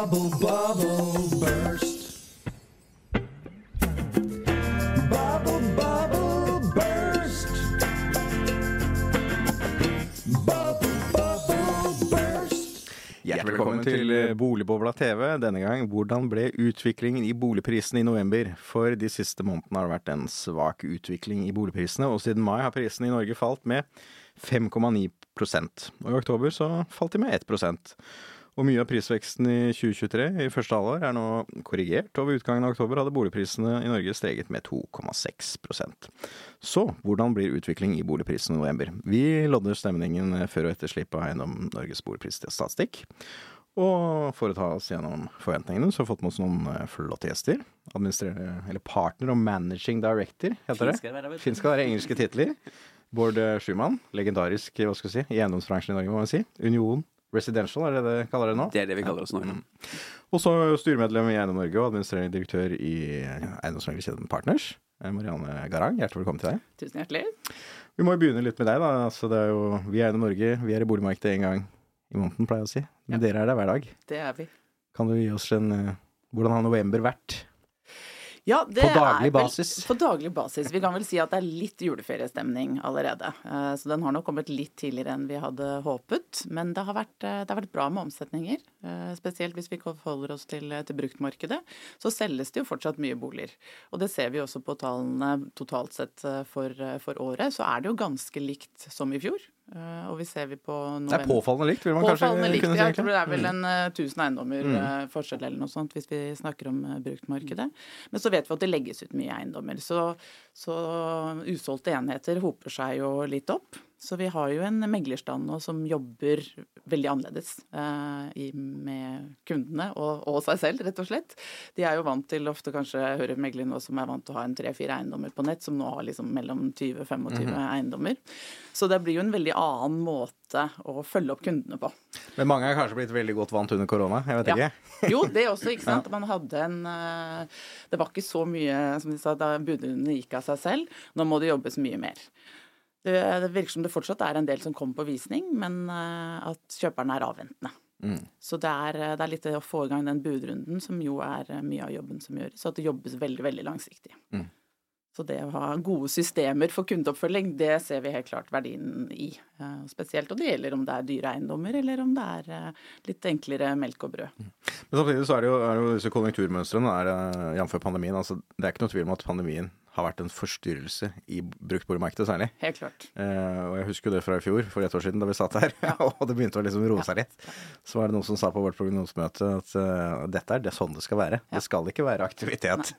Bubble, bubble, burst. Bubble, bubble, burst. Bubble, bubble, burst. Hjertelig velkommen til eh, Boligbobla TV. Denne gang hvordan ble utviklingen i boligprisene i november? For de siste månedene har det vært en svak utvikling i boligprisene, og siden mai har prisene i Norge falt med 5,9 Og i oktober så falt de med 1 og mye av prisveksten i 2023 i første halvår er nå korrigert, og ved utgangen av oktober hadde boligprisene i Norge steget med 2,6% Så hvordan blir utvikling i boligprisene i november? Vi lodder stemningen før og etter slipp av Eiendom Norges boligprisstatistikk. Og for å ta oss gjennom forventningene, så har vi fått med oss noen eh, flotte gjester. Administrerende, eller partner og managing director, heter skal det skal være engelske titler. Bård eh, Schumann, legendarisk hva skal si, i eiendomsbransjen i Norge, må man si. Union Residential, er det det kaller det nå? Det er det vi kaller oss nå. ja. Og så styremedlem i Eiendom Norge og administrerende direktør i eiendomsmeglerkjeden Partners. eh, Marianne Garang, hjertelig velkommen til deg. Tusen hjertelig. Vi må jo begynne litt med deg, da. Altså, det er jo, vi er Eiendom Norge, vi er i boligmarkedet en gang i måneden, pleier jeg å si. Men dere er der hver dag. Det er vi. Kan du gi oss en eh, Hvordan har november vært? Ja, det På daglig er vel- basis. På daglig basis. Vi kan vel si at det er litt juleferiestemning allerede. Eh, Så den har nok kommet litt tidligere enn vi hadde håpet. Men det har vært, eh, det har vært bra med omsetninger. eh, Spesielt hvis vi holder oss til, til bruktmarkedet. Så selges det jo fortsatt mye boliger. Og det ser vi også på tallene totalt sett for, for året. Så er det jo ganske likt som i fjor. Eh, Og vi ser vi på Det er påfallende likt, vil man kanskje Påfallende likt. kunne si. Jeg tror det er vel en eh, 1000 eiendommer Mm. eh, forskjell eller noe sånt, hvis vi snakker om eh, bruktmarkedet. Men så vet vi at det legges ut mye eiendommer. Så, så usolgte enheter hoper seg jo litt opp. Så vi har jo en meglerstand nå som jobber veldig annerledes eh, med kundene og, og seg selv, rett og slett. De er jo vant til ofte kanskje høre meglere nå som er vant til å ha en tre-fire eiendommer på nett, som nå har liksom mellom 20 og 25 eiendommer. Så det blir jo en veldig annen måte å følge opp kundene på. Men mange er kanskje blitt veldig godt vant under korona, jeg vet Ja. ikke. Jo, det også, ikke sant. Man hadde en eh, Det var ikke så mye, som de sa, da budrundene gikk av seg selv. Nå må det jobbes mye mer. Det, det virker som det fortsatt er en del som kommer på visning, men eh, at kjøperne er avventende. Mm. Så det er, eh, det er litt å få i gang den budrunden som jo er eh, mye av jobben som gjøres. Så at det jobbes veldig, veldig langsiktig. Mm. Så det å ha gode systemer for kundeoppfølging, det ser vi helt klart verdien i. Spesielt, og det gjelder om det er dyre eiendommer, eller om det er litt enklere melk og brød. Men samtidig så er det jo, er det jo disse konjunkturmønstrene, jf. pandemien. Altså, det er ikke noe tvil om at pandemien har vært en forstyrrelse i bruktboligmarkedet særlig. Helt klart. Eh, og jeg husker jo det fra i fjor, for et år siden, da vi satt her, og det begynte å liksom roe seg litt. Så var det noen som sa på vårt prognosemøte at uh, dette er det sånn det skal være. Ja. Det skal ikke være aktivitet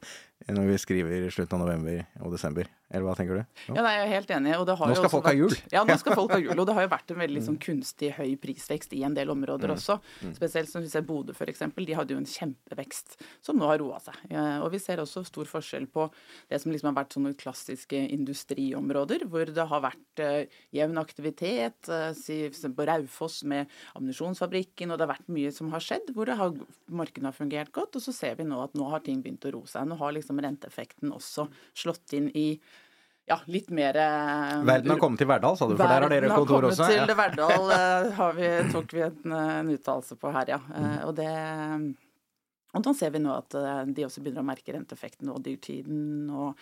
når vi skriver i slutten av november og desember. Eller hva tenker du? Ja, Ja, nei, jeg er helt enig. Og det har Nå skal folk ha vært- jul. Ja, nå skal folk ha jul. Og det har jo vært en veldig sånn kunstig høy prisvekst i en del områder Mm. også. Spesielt som vi ser Bodø f.eks. De hadde jo en kjempevekst som nå har roa seg. Og vi ser også stor forskjell på det som liksom har vært sånne klassiske industriområder, hvor det har vært uh, jevn aktivitet. Uh, si, på Raufoss med ammunisjonsfabrikken, og det har vært mye som har skjedd, hvor det har, markedet har fungert godt. Og så ser vi nå at nå har ting begynt å roe seg. Nå har liksom renteeffekten også slått inn i ja, litt mer eh, Verden har kommet til Verdal, sa du, for der har dere Verden har kommet til Verdal, eh, har vi, tok vi en, en uttalelse på her, ja. Mm. Eh, Og det og da ser vi nå at de også begynner å merke renteeffekten og dyrtiden, og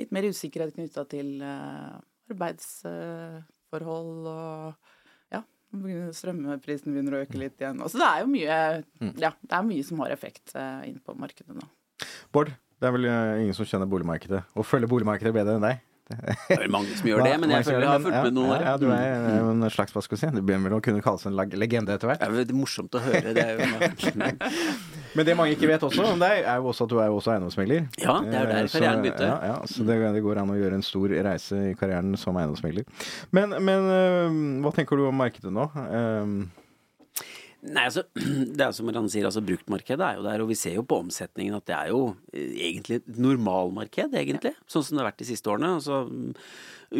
litt mer usikkerhet knytta til arbeidsforhold og ja, strømprisen begynner å øke litt igjen. Så det er jo mye, Mm. ja, det er mye som har effekt inn på markedet nå. Bård, det er vel ingen som kjenner boligmarkedet og følger boligmarkedet bedre enn deg? Det er mange som gjør det, men jeg føler jeg har fulgt med noen ja, år. Ja, du er en slags, hva skal vi si, du begynner vel å kunne kalles en legende etter hvert. Det er morsomt å høre. Det er jo Men det mange ikke vet også om deg, er jo også at du er jo også eiendomsmegler. Ja, det er jo der Eh, karrieren begynte. Ja, ja, så det, det går an å gjøre en stor reise i karrieren som eiendomsmegler. Men, men eh, hva tenker du om markedet nå? Eh, Nei, altså, det er som Marianne sier, altså bruktmarkedet er jo der, og vi ser jo på omsetningen at det er jo eh, egentlig et normalmarked, egentlig. Sånn som det har vært de siste årene. Altså, mm,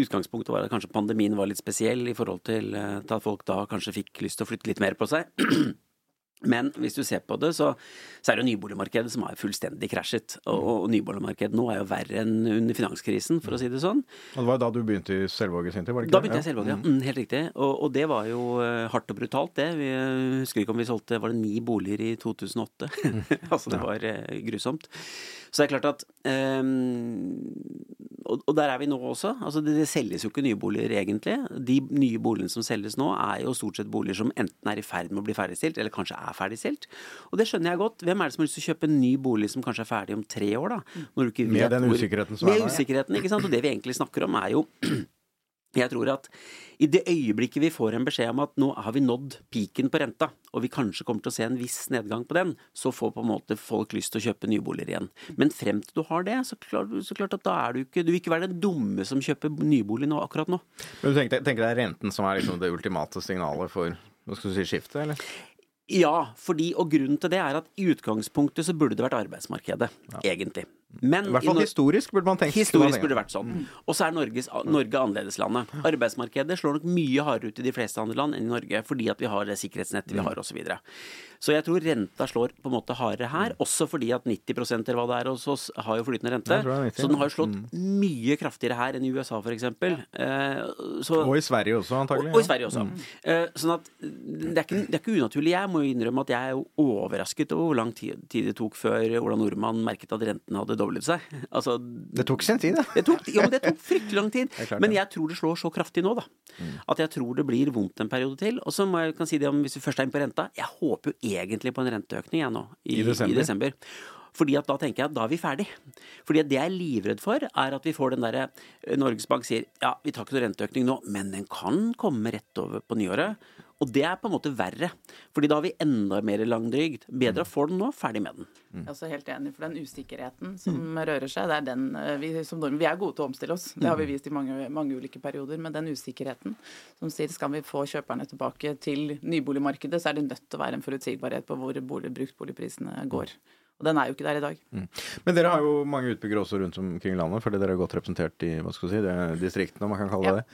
utgangspunktet var at kanskje pandemien var litt spesiell i forhold eh, til at folk da kanskje fikk lyst til å flytte litt mer på seg. Men hvis du ser på det, så, så er det nyboligmarkedet som har fullstendig krasjet. Og, og nyboligmarkedet nå er jo verre enn under finanskrisen, for å si det sånn. Og det var jo da du begynte i Selvåg i sin tid, var det ikke Da begynte jeg i Selvåg, ja. Mm, helt riktig. Og, og det var jo eh, hardt og brutalt, det. Vi eh, husker ikke om vi solgte Var det ni boliger i 2008? altså, det var eh, grusomt. Så det er klart at um, og, og der er vi nå også. Altså, det, det selges jo ikke nye boliger, egentlig. De nye boligene som selges nå, er jo stort sett boliger som enten er i ferd med å bli ferdigstilt, eller kanskje er ferdigstilt. Og det skjønner jeg godt. Hvem er det som har lyst til å kjøpe en ny bolig som kanskje er ferdig om tre år, da? Med den usikkerheten som er der. Med usikkerheten, ikke sant. Og det vi egentlig snakker om, er jo jeg tror at i det øyeblikket vi får en beskjed om at nå har vi nådd piken på renta, og vi kanskje kommer til å se en viss nedgang på den, så får på en måte folk lyst til å kjøpe nyboliger igjen. Men frem til du har det, så klart, så klart at da er du ikke Du vil ikke være den dumme som kjøper nybolig nå, akkurat nå. Men du tenker, tenker det er renten som er liksom det ultimate signalet for hva skal du si, skiftet, eller? Ja, fordi, og grunnen til det er at i utgangspunktet så burde det vært arbeidsmarkedet, egentlig. Men I hvert fall i historisk burde man tenke. Historisk burde det vært sånn. Og så er Norges, Norge annerledeslandet. Arbeidsmarkedet slår nok mye hardere ut i de fleste andre land enn i Norge, fordi at vi har det sikkerhetsnettet vi har, osv. Så, jeg tror renta slår på en måte hardere her, også fordi at 90 eller hva det er hos oss, har jo flytende rente. Jeg tror det 90, Så den har jo slått mye kraftigere her enn i USA, f.eks. Eh, så- Og i Sverige også, antagelig. og i Sverige også. Eh, sånn at det er, ikke, det er ikke unaturlig. Jeg må jo innrømme at jeg er jo overrasket over hvor lang tid, det tok før Ola Nordmann merket at renten hadde doblet seg. Altså, Det tok sin tid, da. det tok, ja, men det tok fryktelig lang tid. Men jeg tror det slår så kraftig nå, da. At jeg tror det blir vondt en periode til. Og så må jeg kan si det om hvis vi først er inne på renta. Jeg håper jo egentlig på en renteøkning, jeg nå. I desember. Fordi at da tenker jeg at da er vi ferdig. Fordi at det jeg er livredd for, er at vi får den derre eh, Norges Bank sier ja, vi tar ikke noe renteøkning nå, men den kan komme rett over på nyåret. Og det er på en måte verre. Fordi da har vi enda mer langdrygd. Bedre å få den nå, ferdig med den. Jeg er også helt enig, for den usikkerheten som rører seg, det er den eh, vi som nordmenn Vi er gode til å omstille oss, det har vi vist i mange, mange ulike perioder. Men den usikkerheten som sier skal vi få kjøperne tilbake til nyboligmarkedet, så er det nødt til å være en forutsigbarhet på hvor bolig, bruktboligprisene går. Og den er jo ikke der i dag. Men dere har jo mange utbyggere også rundt omkring i landet, fordi dere er godt representert i hva skal si, det er distriktene, om man kan kalle Ja. det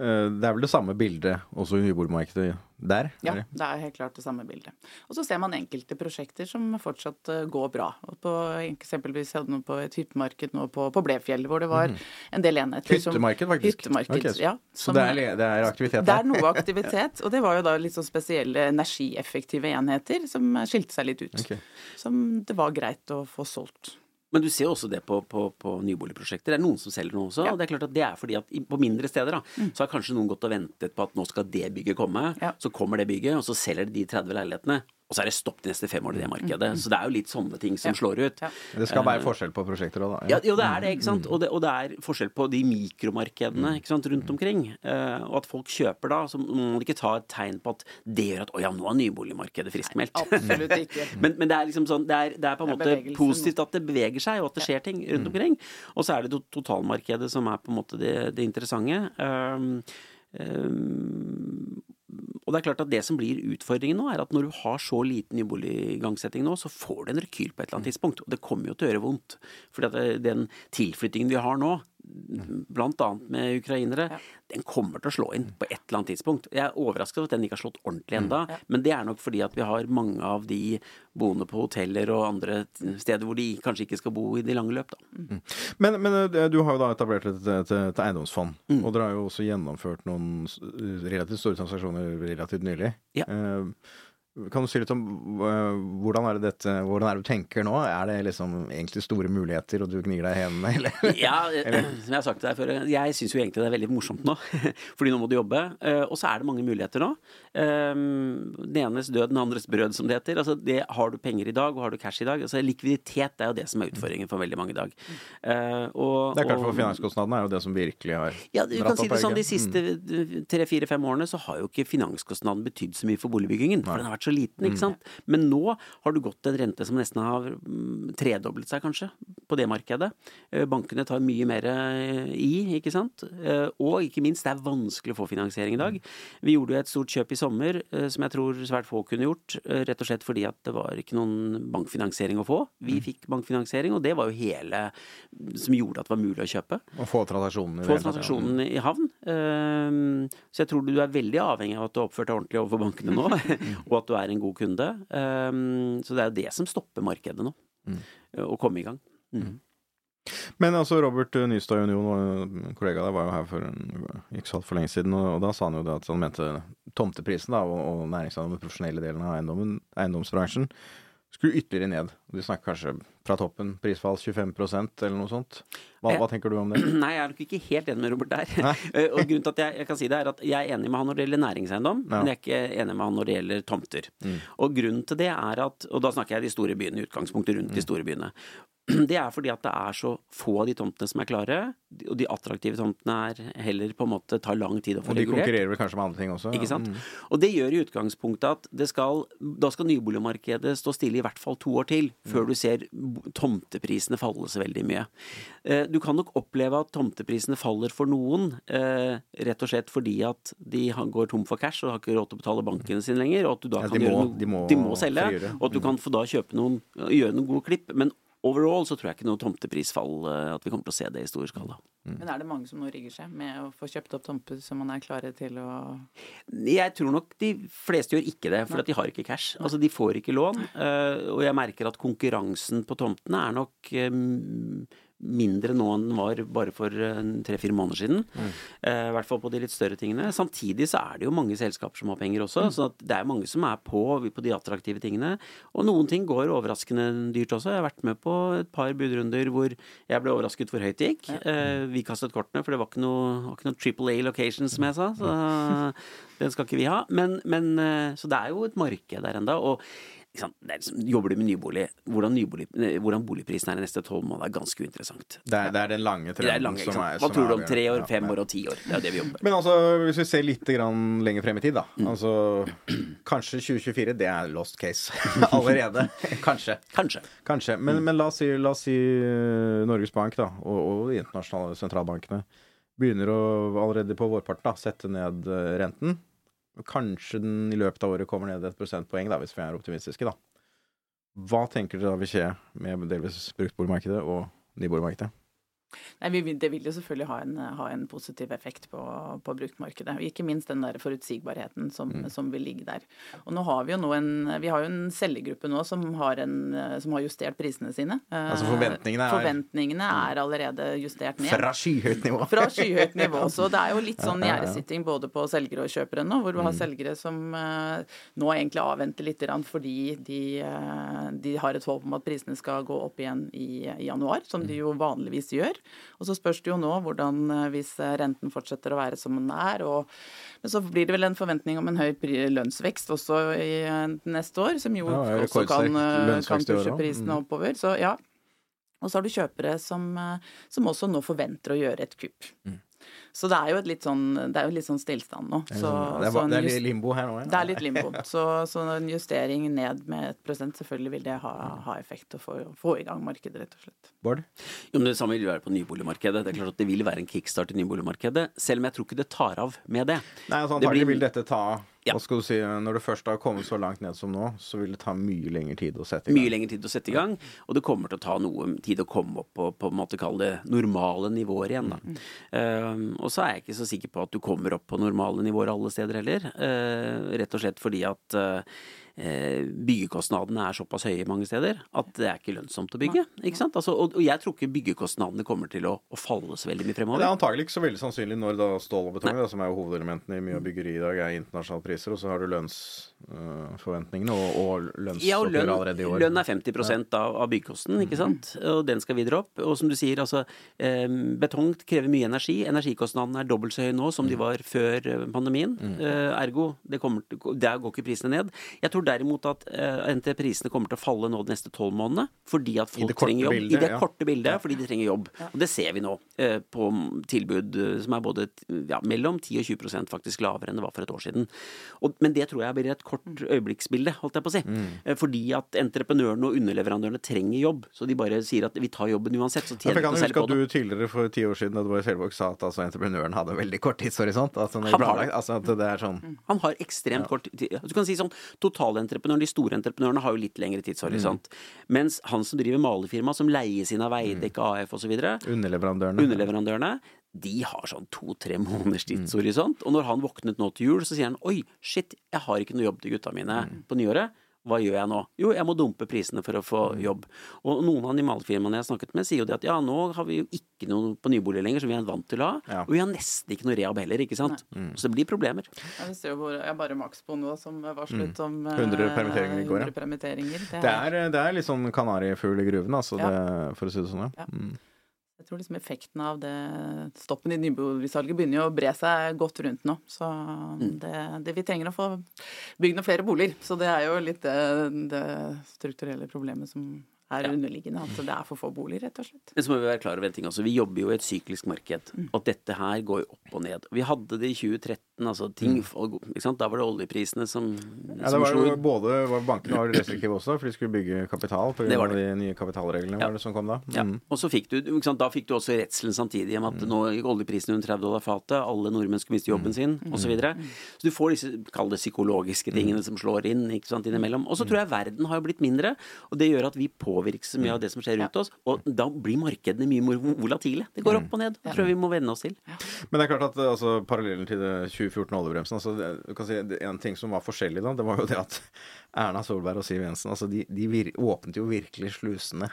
det. Eh, er vel det samme bildet også i nyboligmarkedet der? Ja, det er helt klart det samme bildet. Og så ser man enkelte prosjekter som fortsatt eh, går bra. Og på, eksempelvis hadde noe på et hyttemarked nå på, på Blefjell, hvor det var en del enheter som Hyttemarked, faktisk? Hyttemarked, okay, så- ja. Så det er, det er aktivitet Det er noe aktivitet, og det var jo da litt sånn spesielle energieffektive enheter som skilte seg litt ut. Okay. Som det var greit å få solgt. Men du ser jo også det på, på, på nyboligprosjekter. Det er noen som selger noe også. Ja. og det er klart at det er fordi at på mindre steder da, så har kanskje noen gått og ventet på at nå skal det bygget komme. Ja. Så kommer det bygget, og så selger de de 30 leilighetene. Og så er det stopp de neste fem år i det markedet. Så det er jo litt sånne ting som Ja. slår ut. Ja. Det skal være forskjell på prosjekter òg, da. Ja, jo, det er det, ikke sant. Og det, og det er forskjell på de mikromarkedene ikke sant, rundt omkring. Eh, og at folk kjøper da, så må man ikke ta et tegn på at det gjør at å ja, nå er nyboligmarkedet friskmeldt. Absolutt ikke. Men, men det er liksom sånn, det er, det er på en måte positivt at det beveger seg, og at det skjer ting rundt Mm. omkring. Og så er det totalmarkedet som er på en måte det, det interessante. Um, um, og det er klart at det som blir utfordringen nå, er at når du har så liten nyboligigangsetting nå, så får du en rekyl på et eller annet tidspunkt. Og det kommer jo til å gjøre vondt. For den tilflyttingen vi har nå, blant annet med ukrainere, Ja. den kommer til å slå inn på et eller annet tidspunkt. Jeg er overrasket over at den ikke har slått ordentlig enda, Ja. men det er nok fordi at vi har mange av de boende på hoteller og andre steder hvor de kanskje ikke skal bo i de lange løp, da. Men, men eh, du har jo da etablert et, et, et eiendomsfond, Mm. og dere har jo også gjennomført noen relativt store transaksjoner relativt nylig. Ja. Eh, Kan du si litt om eh, hvordan er det dette, hvordan er det du tenker nå? Er det liksom egentlig store muligheter, og du gnir deg i hendene, eller? Ja, eller? som jeg har sagt til deg før, jeg syns jo egentlig det er veldig morsomt nå. Fordi nå må du jobbe. eh, Og så er det mange muligheter nå. Eh, Den enes død, den andres brød, som det heter. Altså, det, har du penger i dag, og har du cash i dag? Altså, likviditet er jo det som er utfordringen for veldig mange i dag. Eh, Og, Det er klart, for finanskostnadene er jo det som virkelig har Ja, du kan si det sånn, De siste tre-fire-fem årene så har jo ikke finanskostnaden betydd så mye for boligbyggingen. For den har vært så liten, ikke sant. Men nå har du gått en rente som nesten har mm, tredoblet seg, kanskje, på det markedet. Eh, Bankene tar mye mer eh, i, ikke sant. Eh, Og ikke minst, det er vanskelig å få finansiering i dag. Vi gjorde jo et stort kjøp i sommer som jeg tror svært få kunne gjort, rett og slett fordi at det var ikke noen bankfinansiering å få. Vi fikk bankfinansiering, og det var jo hele som gjorde at det var mulig å kjøpe Og få transaksjonen i få transaksjonen i havn. Så Så jeg tror du er veldig avhengig av at du har oppført deg ordentlig overfor bankene nå, og at du er en god kunde. Um, så det er jo det som stopper markedet nå. Å komme i gang. Mm. Men altså, Robert Nystad Union, en kollega der, var jo her for en, ikke så altfor lenge siden, og, og da sa han jo det at han mente tomteprisen da, og, og næringseiendom, den profesjonelle delen av eiendommen, eiendomsbransjen, skulle ytterligere ned. Du snakker kanskje fra toppen prisfall 25% eller noe sånt. Hva, hva tenker du om det? Nei, jeg er nok ikke helt enig med Robert der. Eh, og grunnen til at jeg, jeg kan si det, er at jeg er enig med han når det gjelder næringseiendom, Ja. men jeg er ikke enig med han når det gjelder tomter. Og grunnen til det er at, og da snakker jeg de store byene, i utgangspunktet rundt de store byene. Det er fordi at det er så få av de tomtene som er klare, og de attraktive tomtene er heller på en måte tar lang tid å få regulert. Og de regulert. konkurrerer vel kanskje med andre ting også? Ikke sant? Mm. Og det gjør i utgangspunktet at det skal, da skal nyboligmarkedet stå stille i hvert fall to år til, før du ser tomteprisene falle så veldig mye. Eh, Du kan nok oppleve at tomteprisene faller for noen, eh, rett og slett fordi at de går tom for cash og har ikke råd til å betale bankene sine lenger, og at du da Ja, kan må- gjøre noe, de må de må selge, frigjøre. og at du kan få da kjøpe noen, gjøre noen gode klipp. Men overall så tror jeg ikke noe tomteprisfall, eh, at vi kommer til å se det i stor skala. Men er det mange som nå rigger seg med å få kjøpt opp tomter som man er klare til å Jeg tror nok de fleste gjør ikke det, for at de har ikke cash. Altså, de får ikke lån. eh, Og jeg merker at konkurransen på tomtene er nok eh, mindre nå enn den var bare for tre-fire måneder siden. Eh, I hvert fall på de litt større tingene. Samtidig så er det jo mange selskaper som har penger også, så at det er mange som er på på de attraktive tingene. Og noen ting går overraskende dyrt også. Jeg har vært med på et par budrunder hvor jeg ble overrasket hvor høyt det gikk. Eh, Vi kastet kortene, for det var ikke noe, ikke noe Triple A location, som jeg sa. Så den skal ikke vi ha. Men, men eh, Så det er jo et marked der enda, Og er liksom, jobber du med nybolig, hvordan, nybolig, hvordan boligprisen er de neste tolv månedene, er ganske uinteressant. Det, er, det er den lange trenden er som er Hva tror du om tre år, fem år og ti år? Det er det vi jobber med. Men altså, hvis vi ser litt grann lenger frem i tid, da. Mm. Altså, kanskje 2024, det er lost case allerede. kanskje. Kanskje. Kanskje. Men, Mm. men la oss si, la oss si eh, Norges Bank da, og, og de internasjonale sentralbankene begynner å allerede på vårparten da, sette ned eh, renten. Kanskje den i løpet av året kommer ned et prosentpoeng, da, hvis vi er optimistiske. da. Hva tenker dere da vil skje med delvis bruktboligmarkedet og nyboligmarkedet? Nei, vi, Det vil jo selvfølgelig ha en, ha en positiv effekt på, på bruktmarkedet. og Ikke minst den der forutsigbarheten som, Mm. som vil ligge der. Og nå har Vi jo nå en, vi har jo en selgergruppe nå som har, en, som har justert prisene sine. Altså forventningene er- Forventningene er allerede justert ned. Fra skyhøyt nivå! Fra skyhøyt nivå. Så det er jo litt sånn gjerdesitting både på selgere og kjøpere nå, hvor du Mm. har selgere som eh, nå egentlig avventer litt fordi de, eh, de har et håp om at prisene skal gå opp igjen i, i januar, som de Mm. jo vanligvis gjør. Og så spørs det jo nå hvordan eh, hvis eh, renten fortsetter å være som den er. Og, men så blir det vel en forventning om en høy lønnsvekst også i eh, neste år, som jo Ja, også kan, kan pushe prisene Mm. oppover. Så ja. Og så har du kjøpere som, som også nå forventer å gjøre et kupp. Så det er jo et litt sånn, det er jo litt sånn stillstand nå. Det Så, sånn- det er, så en det er litt limbo her nå, ja. det er litt limbo. Så, så en justering ned med et prosent, selvfølgelig vil det ha, ha effekt og få, få i gang markedet, rett og slett. Bård? Jo, men Det samme vil være på nyboligmarkedet. Det er klart at det vil være en kickstart i nyboligmarkedet, selv om jeg tror ikke det tar av med det. Nei, altså Det antagelig blir- vil dette ta Ja. Hva skal du si, Når du først har kommet så langt ned som nå, så vil det ta mye lengre tid å sette i gang. Mye lengre tid å sette i gang, og det kommer til å ta noe tid å komme opp på, på en måte kalle det normale nivåer igjen. Da. Um, og så er jeg ikke så sikker på at du kommer opp på normale nivåer alle steder heller. Uh, rett og slett fordi at uh, byggekostnadene er såpass høye mange steder at det er ikke lønnsomt å bygge. Ikke sant? Altså, og, jeg tror ikke byggekostnadene kommer til å, å falle så veldig mye fremover. Det er antagelig ikke så veldig sannsynlig når da stål og betong, som er jo hovedelementene i mye av byggeri i dag, er internasjonale priser, og så har du lønnsforventningene og, og Ja, og lønnsoppgjøret lønn, allerede i år. lønn er 50 av, av byggkosten, ikke sant? Og den skal videre opp. Og som du sier, altså eh, betong krever mye energi. Energikostnadene er dobbelt så høye nå som de var før eh, pandemien. Eh, ergo, det kommer, der går ikke prisene ned. Jeg tror derimot at eh, NT prisene kommer til å falle nå de neste tolv månedene, fordi at folk trenger jobb. bildet, I det ja. korte bildet, fordi de trenger jobb. Og det ser vi nå eh, på tilbud eh, som er både ja, mellom 10 og 20% faktisk lavere enn det var for et år siden. Og, men det tror jeg blir et kort øyeblikksbilde, holdt jeg på å si. Mm. Fordi at entreprenørene og underleverandørene trenger jobb. Så de bare sier at vi tar jobben uansett, så Ja, tjener jeg vi kan ikke å huske selge på at du tidligere for ti år siden da du var i Selvåg sa at altså, entreprenøren hadde veldig kort tidshorisont. Altså, Han har det. altså at det er sånn Han har ekstremt kort tid. Du kan si sånn, Totalentreprenøren, de store entreprenørene, har jo litt lengre tidshorisont. Mens han som driver malerfirma, som leies inn av Veidekke AF osv., underleverandørene. underleverandørene, de har sånn to-tre måneders tidshorisont. Og når han våknet nå til jul, så sier han oi, shit, jeg har ikke noe jobb til gutta mine på nyåret. Hva gjør jeg nå? Jo, jeg må dumpe prisene for å få jobb. Og noen av de malerfirmaene jeg har snakket med, sier jo det at ja, nå har vi jo ikke noe på nybolig lenger, som vi er vant til å ha. Ja. Og vi har nesten ikke noe rehab heller, ikke sant. Så det blir problemer. Ja, vi ser jo hvor, jeg bare Maxbo nå som varslet om eh, 100 permitteringer i går, ja. permitteringer. Det Det er, det er litt sånn kanarifugl i gruven, altså, Ja. det, for å si det sånn. Ja. Mm. Tror liksom effekten av det stoppen i nyboligsalget begynner jo å bre seg godt rundt nå. Så det, det, vi trenger å få bygd noen flere boliger. Så det er jo litt det, det strukturelle problemet som er Ja. underliggende. At det er for få boliger, rett og slett. Men så må vi være klar over en ting også. Vi jobber jo i et syklisk marked. Mm. Og dette her går jo opp og ned. Vi hadde det i 2013. Altså ting, ikke sant? Da var det oljeprisene som, Mm. Ja, det som var slo jo både var Bankene var restriktive også, for de skulle bygge kapital pga. de nye kapitalreglene Ja. var det som kom da. Ja. Mm. Og så fikk du, ikke sant? Da fikk du også redselen samtidig om at nå gikk oljeprisen under 30 dollar fatet, alle nordmenn skulle miste jobben sin, osv. Så, videre. så du får disse kall det psykologiske tingene som slår inn ikke sant, innimellom. Og så tror jeg verden har blitt mindre, og det gjør at vi påvirkes så mye av det som skjer rundt oss. Og da blir markedene mye mer volatile. Det går opp og ned. Det tror jeg vi må venne oss til. Men det er klart at altså, parallellen til 2014-oljebremsen altså, du kan si, En ting som var forskjellig da, det var jo det at Erna Solberg og Siv Jensen altså, de, de vir åpnet jo virkelig slusene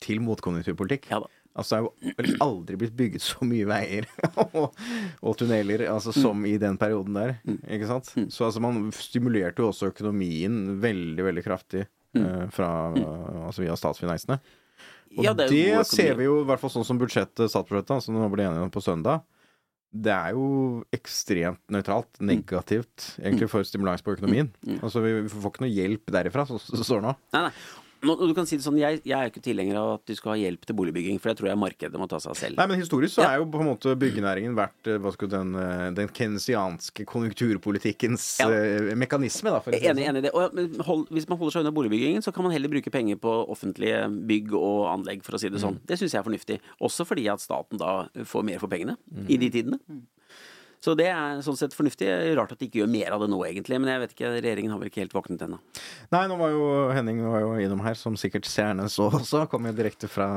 til motkonjunkturpolitikk. Ja da. Altså, det er jo aldri blitt bygget så mye veier og, og tunneler altså, som i den perioden der. Ikke sant? Så altså, man stimulerte jo også økonomien veldig, veldig kraftig eh, fra, altså, via statsfinansene. Og Ja, det, det er ser vi jo i hvert fall sånn som budsjettet, statsbudsjettet, som nå ble enige om på søndag. Det er jo ekstremt nøytralt, negativt, egentlig for stimulans på økonomien. Altså Vi får ikke noe hjelp derifra, som det står nå. Nei, nei. Nå, du kan si det sånn, jeg, jeg er ikke tilhenger av at du skal ha hjelp til boligbygging, for det tror jeg markedet må ta seg av selv. Nei, men historisk så Ja. er jo på en måte byggenæringen vært eh, hva skal den, eh, den kensianske konjunkturpolitikkens Ja. eh, mekanisme, da. For å si Enig, sånn. enig i det. Og hold, hvis man holder seg unna boligbyggingen, så kan man heller bruke penger på offentlige bygg og anlegg, for å si det sånn. Det syns jeg er fornuftig. Også fordi at staten da får mer for pengene i de tidene. Så det er sånn sett fornuftig. Rart at de ikke gjør mer av det nå, egentlig. Men jeg vet ikke, regjeringen har vel ikke helt våknet ennå. Nei, nå var jo Henning var jo innom her, som sikkert seerne så også. Kom jo direkte fra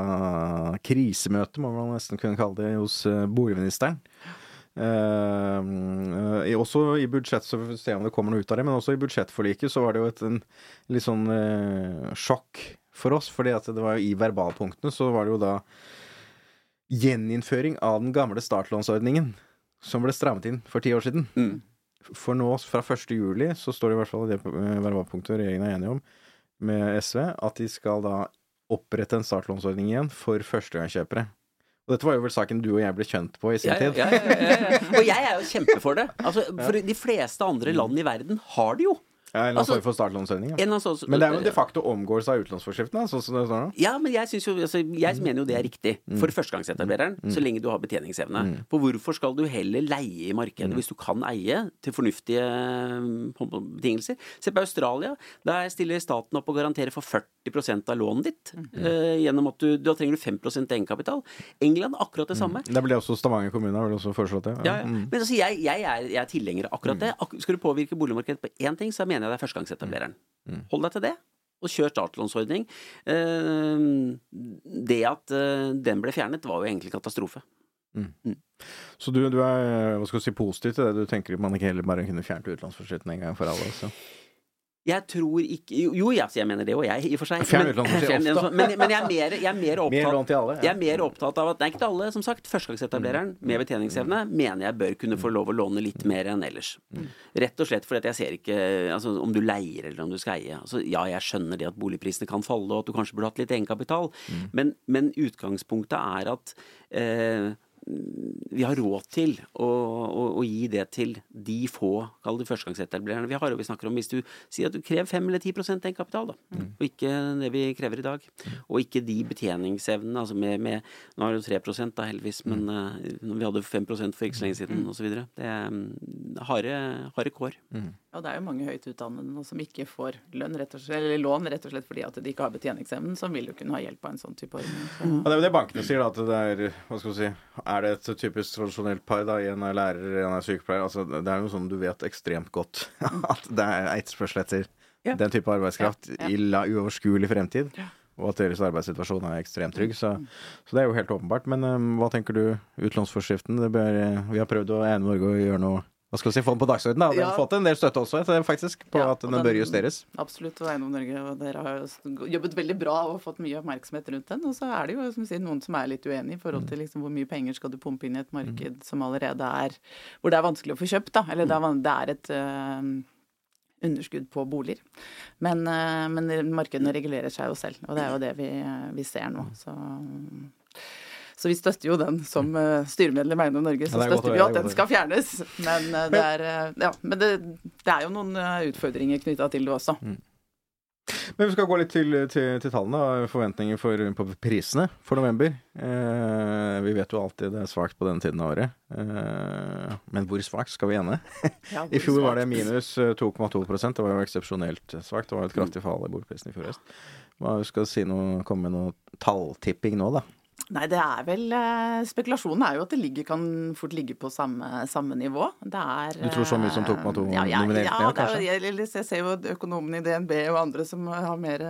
krisemøte, må man nesten kunne kalle det, hos eh, boligministeren. Uh, uh, også i budsjett, så får vi se om det kommer noe ut av det, men også i budsjettforliket så var det jo et en, litt sånn uh, sjokk for oss. fordi at det var jo i verbalpunktene så var det jo da gjeninnføring av den gamle startlånsordningen som ble strammet inn for ti år siden. Mm. For nå, fra 1. juli, så står det i hvert fall i det eh, verbalpunktet regjeringen er enige om med SV, at de skal da opprette en startlånsordning igjen for førstegangskjøpere. Og dette var jo vel saken du og jeg ble kjent på i sin Ja, tid. ja, ja. Og jeg er jo kjempe for det. Altså, for de fleste andre land i verden har det jo. Ja, en Altså, form for startlånsordning. Ja. En Men det er jo de facto omgåelse av utlånsforskriften, sånn som det står nå. Ja, men jeg, jo, altså, jeg mener jo det er riktig for førstegangsetablereren, så lenge du har betjeningsevne. For hvorfor skal du heller leie i markedet hvis du kan eie til fornuftige eh, betingelser? Se på Australia. Der stiller staten opp og garanterer for 40% av lånet ditt. Uh, gjennom at du, Da trenger du 5% egenkapital. England akkurat det samme. Det ble også Stavanger kommune har vel også foreslått det. Ja, ja. Mm. Men altså, jeg, jeg, er, jeg er tilhenger av akkurat det. Ak skal du påvirke boligmarkedet på én ting, så mener jeg det er førstegangsetablereren. Hold deg til det. Og kjør startlånsordning. Eh, det at eh, den ble fjernet, var jo egentlig katastrofe. Så du, du er hva skal du si, positiv til det? Du tenker at man ikke heller bare kunne fjernet utlånsforskriften en gang for alle? Så. Jeg tror ikke Jo, ja, jeg, mener det òg, jeg, i og for seg. Men- Men, men jeg er mer, jeg er mer opptatt. Jeg er mer opptatt av at Nei, ikke til alle, som sagt. Førstegangsetablereren med betjeningsevne mener jeg bør kunne få lov å låne litt mer enn ellers. Rett og slett fordi jeg ser ikke altså, om du leier eller om du skal eie. Altså, ja, jeg skjønner det at boligprisene kan falle, og at du kanskje burde hatt litt egenkapital, men, men utgangspunktet er at eh, vi har råd til å, å, å gi det til de få, kall det førstegangsetablererne vi har. Og vi snakker om hvis du sier at du krever 5 eller 10% egenkapital, da, og ikke det vi krever i dag. Og ikke de betjeningsevnene, altså med, med Nå er det jo 3 da, heldigvis, men eh, vi hadde 5 for ikke så lenge siden, osv. Det er mm, harde, harde kår. Og det er jo mange høyt utdannede nå som ikke får lønn, rett og slett, eller lån rett og slett fordi at de ikke har betjeningsevnen, som vil jo kunne ha hjelp av en sånn type ordning. Så. Ja, det er jo det bankene sier, da. At det er hva skal vi si, er det et typisk tradisjonelt par, da, en er lærer, en er sykepleier altså, Det er jo sånn du vet ekstremt godt at det er etterspørsel etter Ja. den type arbeidskraft Ja, i la uoverskuelig fremtid. og at deres arbeidssituasjon er ekstremt trygg. Så, så det er jo helt åpenbart. Men um, hva tenker du, utlånsforskriften? Det bør, vi har prøvd å ene Norge å gjøre noe hva skal vi si, få den på dagsordenen. da. Den har Ja. fått en del støtte også, eh, faktisk, på Ja, at den, den bør justeres. Absolutt. Og Eiendom Norge og dere har jo jobbet veldig bra og fått mye oppmerksomhet rundt den. Og så er det jo som sier, noen som er litt uenig i forhold til liksom hvor mye penger skal du pumpe inn i et marked som allerede er Hvor det er vanskelig å få kjøpt, da. Eller det er, det er et øh, underskudd på boliger. Men, øh, men markedene regulerer seg jo selv, og det er jo det vi, vi ser nå. Så så vi støtter jo den som uh, styremedlem i Eiendom Norge. Så Ja, er støtter vi jo at den skal fjernes. Men, uh, det, er, uh, ja, men det, det er jo noen utfordringer knytta til det også. Men vi skal gå litt til, til, til tallene forventninger for, på prisene for november. Eh, vi vet jo alltid det er svakt på denne tiden av året. Eh, men hvor svakt skal vi ende? Ja, I fjor var det minus eh, 2,2% Det var jo eksepsjonelt svakt. Det var jo et kraftig fall i boligprisene i fjor høst. Hva skal si noe, komme med noe talltipping nå, da? Nei, det er vel eh, Spekulasjonen er jo at det ligger, kan fort ligge på samme, samme nivå. Det er Du tror så mye som 2,2 eh, ja, ja, nominelt ja, ned, kanskje? jeg, jeg ser jo økonomene i DNB og andre som har mer,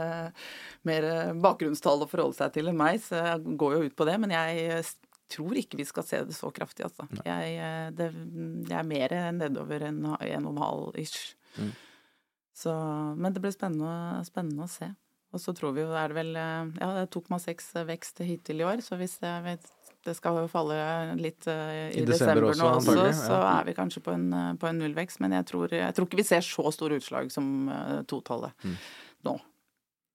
mer bakgrunnstall å forholde seg til enn meg, så jeg går jo ut på det. Men jeg eh, tror ikke vi skal se det så kraftig, altså. Jeg, eh, det, jeg er mer nedover enn en og en halv ish. Mm. Så, men det blir spennende, spennende å se. Og så tror vi jo det er vel eh, ja, det er 2,6 vekst hittil i år, så hvis det, vet, det skal jo falle litt eh, i, I desember desember, også, nå også, antagelig, så ja. er vi kanskje på en, eh, på en nullvekst. Men jeg tror, jeg tror ikke vi ser så store utslag som eh, totallet Mm. nå.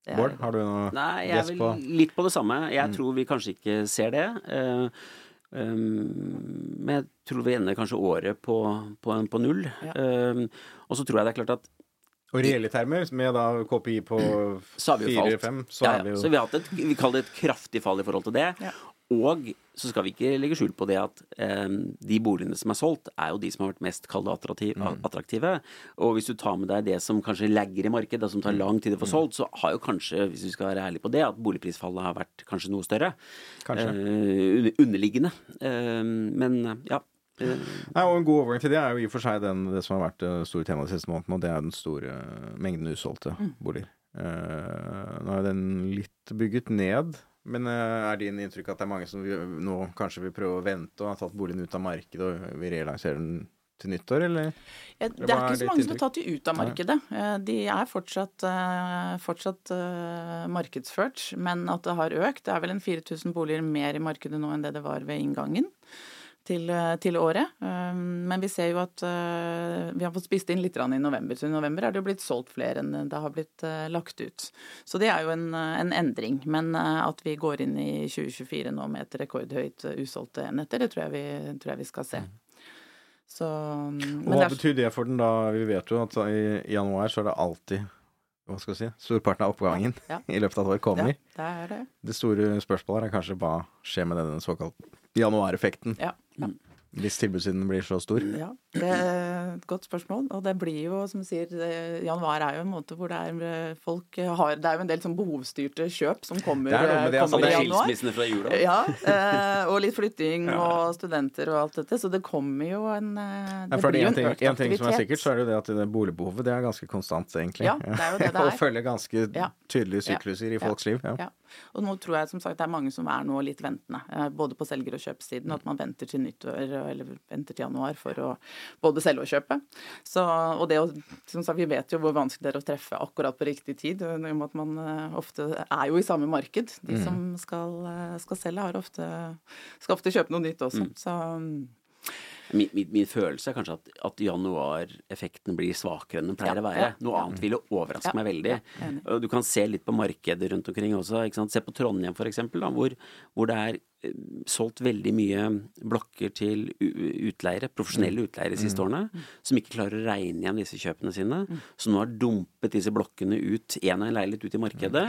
Er- Bård, har du noe Nei, jeg er vel på? litt på det samme. Jeg tror vi kanskje ikke ser det. Eh, um, men jeg tror vi ender kanskje året på, på, på null. Ja. Um, og så tror jeg det er klart at Og reelle termer, med da KPI på så har vi jo falt. 4-5, så ja, er vi ja. jo Så vi har hatt et, vi kaller det et kraftig fall i forhold til det. Ja. Og så skal vi ikke legge skjul på det at eh, de boligene som er solgt, er jo de som har vært mest kalde det attraktiv, Mm. attraktive. Og hvis du tar med deg det som kanskje lagger i markedet, det som Mm. tar lang tid å få solgt, så har jo kanskje, hvis vi skal være ærlige på det, at boligprisfallet har vært kanskje noe større. Kanskje. Eh, under- underliggende. Eh, men ja. Eh, Nei, og En god overgang til det er jo i og for seg den, det som har vært det store temaet de siste månedene, og det er den store mengden usolgte boliger. Eh, nå er den litt bygget ned, men eh, er din inntrykk at det er mange som vi, nå kanskje vil prøve å vente og har tatt boligen ut av markedet og vil relansere den til nyttår, eller? Ja, det er ikke så mange som har tatt de ut av markedet. Eh, De er fortsatt, eh, fortsatt eh, markedsført, men at det har økt. Det er vel en 4000 boliger mer i markedet nå enn det det var ved inngangen. Til, eh, til året. Eh, Men vi ser jo at eh, vi har fått spist inn litt i november. Så i november er det jo blitt solgt flere enn det har blitt lagt ut. Så det er jo en, en endring. Men at vi går inn i 2024 nå med et rekordhøyt usolgte enheter, det tror jeg vi, tror jeg vi skal se. Så, men Og hva er- betyr det for den da? Vi vet jo at i januar så er det alltid hva skal vi si, storparten av oppgangen Ja. i løpet av et år kommer. Ja, det det. Det store spørsmålet er kanskje hva skjer med denne såkalte januareffekten, Ja, ja. hvis tilbudssiden blir så stor. ja. Det er et godt spørsmål. Og det blir jo, som du sier, eh, januar er jo en måte hvor det er eh, folk har Det er jo en del sånn behovsstyrte kjøp som kommer, Det er noe med det, kommer altså, kommer det i er januar. Skilsmissene fra jula. Ja, eh, og litt flytting og studenter og alt dette. Så det kommer jo en eh, Det for blir jo en ting, en økt en ting som er sikkert, så er det jo det at det boligbehovet det er ganske konstant, egentlig. Ja, det er jo det det og er. følger ganske tydelige Ja. sykluser i Ja. folks liv. Ja. Og nå tror jeg som sagt det er mange som er nå litt ventende, eh, både på selger- og kjøpsiden. At man venter til nyttår eller venter til januar for å både selge og kjøpe. Så, og det å, som sagt, Vi vet jo hvor vanskelig det er å treffe akkurat på riktig tid. i og med at man eh, ofte er jo i samme marked. De Mm. som skal, eh, skal selge, har ofte, skal ofte kjøpe noe nytt også. Mm. Så mm, Min, min, min følelse er kanskje at, at januareffekten blir svakere enn den pleier Ja, å være. Noe ja. annet ville overraske Ja, meg veldig. du kan se litt på markedet rundt omkring også. Se på Trondheim eksempel, hvor, hvor det er solgt veldig mye blokker til utleiere, profesjonelle utleiere de siste årene, som ikke klarer å regne igjen disse kjøpene sine. Som nå har dumpet disse blokkene ut, én og en leilighet ut i markedet.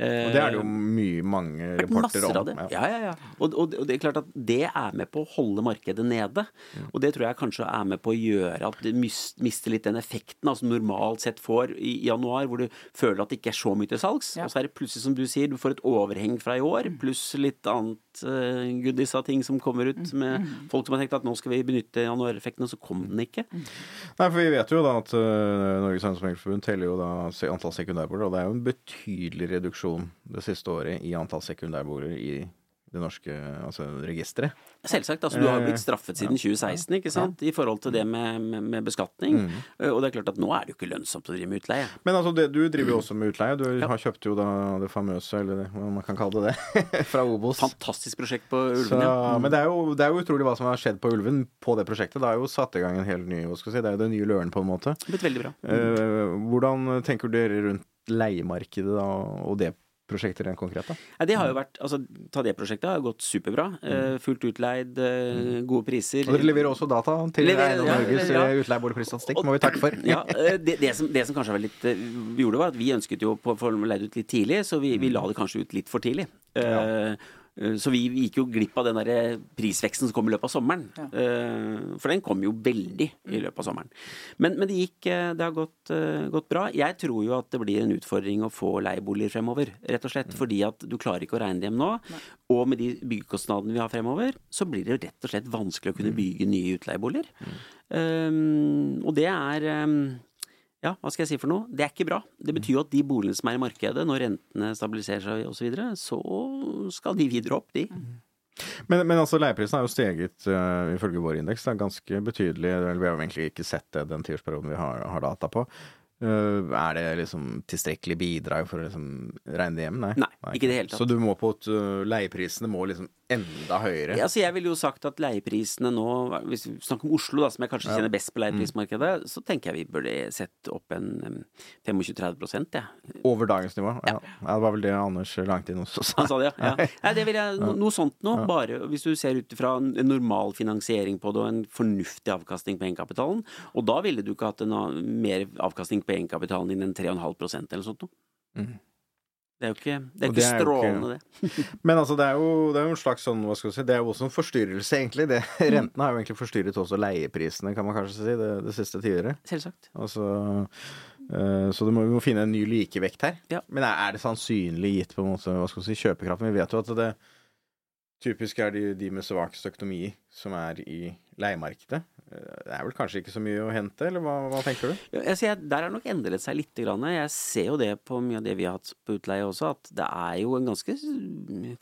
Og det er det jo mye mange rapporter om. Ja, ja, ja. Og, og, og det er klart at det er med på å holde markedet nede. Og det tror jeg kanskje er med på å gjøre at du mister litt den effekten altså normalt sett får i januar, hvor du føler at det ikke er så mye til salgs. Og så er det plutselig, som du sier, du får et overheng fra i år, pluss litt annet januareffekt-goodies av ting som kommer ut, med folk som har tenkt at nå skal vi benytte januareffekten, og så kom den ikke. Nei, for vi vet jo da at øh, Norges Eiendomsmeglerforbund teller jo da antall sekundærboliger, og det er jo en betydelig reduksjon det siste året i antall sekundærboliger i det norske altså, registeret. Selvsagt. altså Du har jo blitt straffet siden 2016 ikke sant? i forhold til det med, med, med beskatning. Mm. Og det er klart at nå er det jo ikke lønnsomt å drive med utleie. Men altså, det, du driver jo også med utleie. Du har kjøpt jo da det famøse, eller det, hva man kan kalle det, det, fra Obos. Fantastisk prosjekt på Så, Ulven, ja. men det er, jo, det er jo utrolig hva som har skjedd på Ulven på det prosjektet. Det er jo satt i gang en helt ny hva skal jeg si, Det er jo det nye Løren, på en måte. Blitt veldig bra. Mm. hvordan tenker dere rundt leiemarkedet da, og det prosjektet rent konkret? da? Nei, det har jo vært, altså Ta det prosjektet har gått superbra. Mm. fullt utleid, eh, gode priser. Og dere leverer også data til Leverer, Eiendom Norges ja. ja. utleieboligprisstatistikk, må vi takke for. Ja, eh, det, det, som, det som kanskje var litt eh, vi gjorde, var at vi ønsket jo å få leid ut litt tidlig, så vi, vi la det kanskje ut litt for tidlig. Ja. eh, Så vi gikk jo glipp av den der prisveksten som kom i løpet av sommeren. Ja. For den kom jo veldig i løpet av sommeren. Men, men det gikk eh, Det har gått, eh, gått bra. Jeg tror jo at det blir en utfordring å få leieboliger fremover. Rett og slett fordi at du klarer ikke å regne hjem nå. Og med de byggekostnadene vi har fremover, så blir det rett og slett vanskelig å kunne bygge nye utleieboliger. Um, og det er um, ja, hva skal jeg si for noe? Det er ikke bra. Det betyr jo at de boligene som er i markedet, når rentene stabiliserer seg osv., så, videre, så skal de videre opp, de. Men, men altså, leieprisen har jo steget uh, ifølge vår indeks da, ganske betydelig. Eller vi har jo egentlig ikke sett det den tiårsperioden vi har, har data på. Uh, er det liksom tilstrekkelig bidrag for å liksom regne det hjem? Nei. Nei, ikke i det hele tatt. Så du må på at uh, leieprisene må liksom enda høyere? Ja, altså jeg ville jo sagt at leieprisene nå, hvis vi snakker om Oslo, da, som jeg kanskje kjenner best på leieprismarkedet, så tenker jeg vi burde sette opp en um, 25-30 ja. Over dagens nivå? Ja. ja. Det var vel det Anders Langtid også sa. Han sa det, ja. Nei, det vil jeg, no, noe sånt noe. Bare hvis du ser ut fra en normal finansiering på det, og en fornuftig avkastning på egenkapitalen. Og da ville du ikke hatt en mer avkastning på egenkapitalen din enn 3,5% eller sånt noe. Det er jo ikke, det er ikke det er strålende, ikke- det. Men altså, det er, jo, det er jo en slags sånn, hva skal du si, det er jo også en forstyrrelse, egentlig. Det, rentene har jo egentlig forstyrret også leieprisene, kan man kanskje si, det, det siste tiåret. Selvsagt. Altså, eh, så du må, vi må finne en ny likevekt her. Ja. Men er det sannsynlig gitt på en måte, hva skal du si, kjøpekraften? Vi vet jo at det typisk er de, de med svakest økonomi som er i leiemarkedet. Det er vel kanskje ikke så mye å hente, eller hva, hva tenker du? Ja, jeg der har nok endret seg litt. Grann. Jeg ser jo det på mye av det vi har hatt på utleie også, at det er jo en ganske